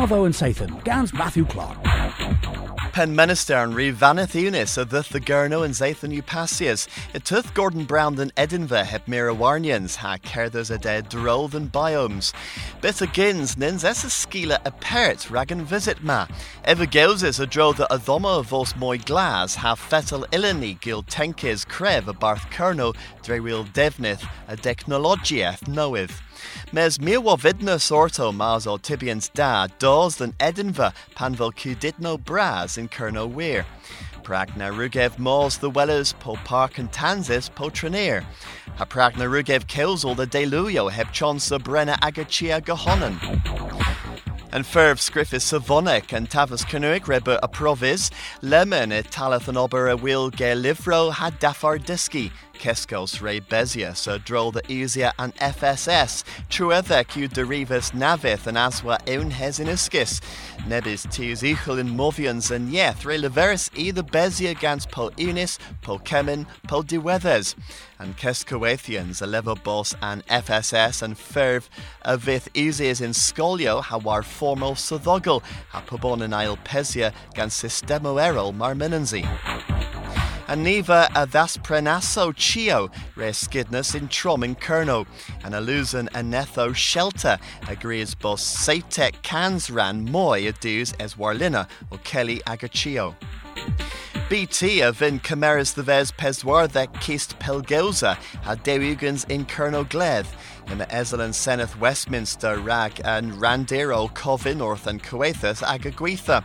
Wavo and Sathan, Gans Matthew Clark. Pen Minister and Re Vanith Unis a thuth the Gurno and Zathan Upasias. Tuth Gordon Brown than Edinburgh hep Mira Warnians ha kerthers a dead droll than biomes. Bit agins nins es a skila a pert ragan visit ma. Ever gilses a dro the adhomo vos moi glas ha fetal illini gil tenkes crev a barth kerno dre wheel devnith a technologieth knoweth. Mes miwa vidna sorto mas o tibians da dos than Edinburgh panvel cuditno bras in Kerno Weir. Pragna rugev mos the wellers po park and tanzis po traneer. Ha pragna rugev kills all the deluyo heb chonsa brenna agachia gahonan. And ferv scriffis savonic and tavas canuic reba a provis, lemon et talath an ober a will ge livro had dafar diski, Keskos Ray Bezia, Sir Droll the Easier and FSS, Truether Q Derivus Navith and Aswa Eun Hesinuskis, Nebis Tis Ichel in Movians and Yeth, Ray Leveris either Bezia Gans Po Unis, Po Kemin, Po Diweathers, and Keskoethians, a level boss and FSS and Ferv Avith Easiers in Scolio, Hawar Formal Sodogel, Hapobon and Isle Pesia, Gans Sistemo Errol Marminanzi. Aniva a thas prenaso chio, re skidness in trom in kerno, and alusan anetho shelter, agrees bos satek cans ran moi adus as warlina, or Kelly agachio. BT of in Cameras the Vez Peswar that kist Pelgoza, ha deugans in Kerno Gleth, the Ezelin Seneth Westminster Rag and Randero Covin North and Coethus Agaguitha.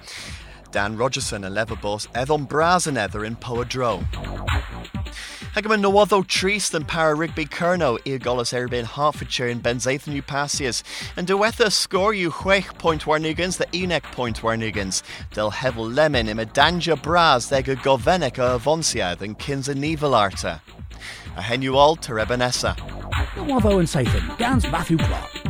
Dan Rogerson a Leverbos Edon Brazen ether in Poadro. Hagaman Nowadho Treast and Para Rigby Kerno, Eagolas Erbin Hertfordshire in Benzathan Upasias, and Duetha score you Huech Point Warnugans, the Enoch Point Warnugans, Del Hevel Lemon im Danja Braz, Dega Govenica Avonsia, than Kinza Nivelarta. A Henual Terebanessa. Wavo and Sathan, Gans Matthew Clark.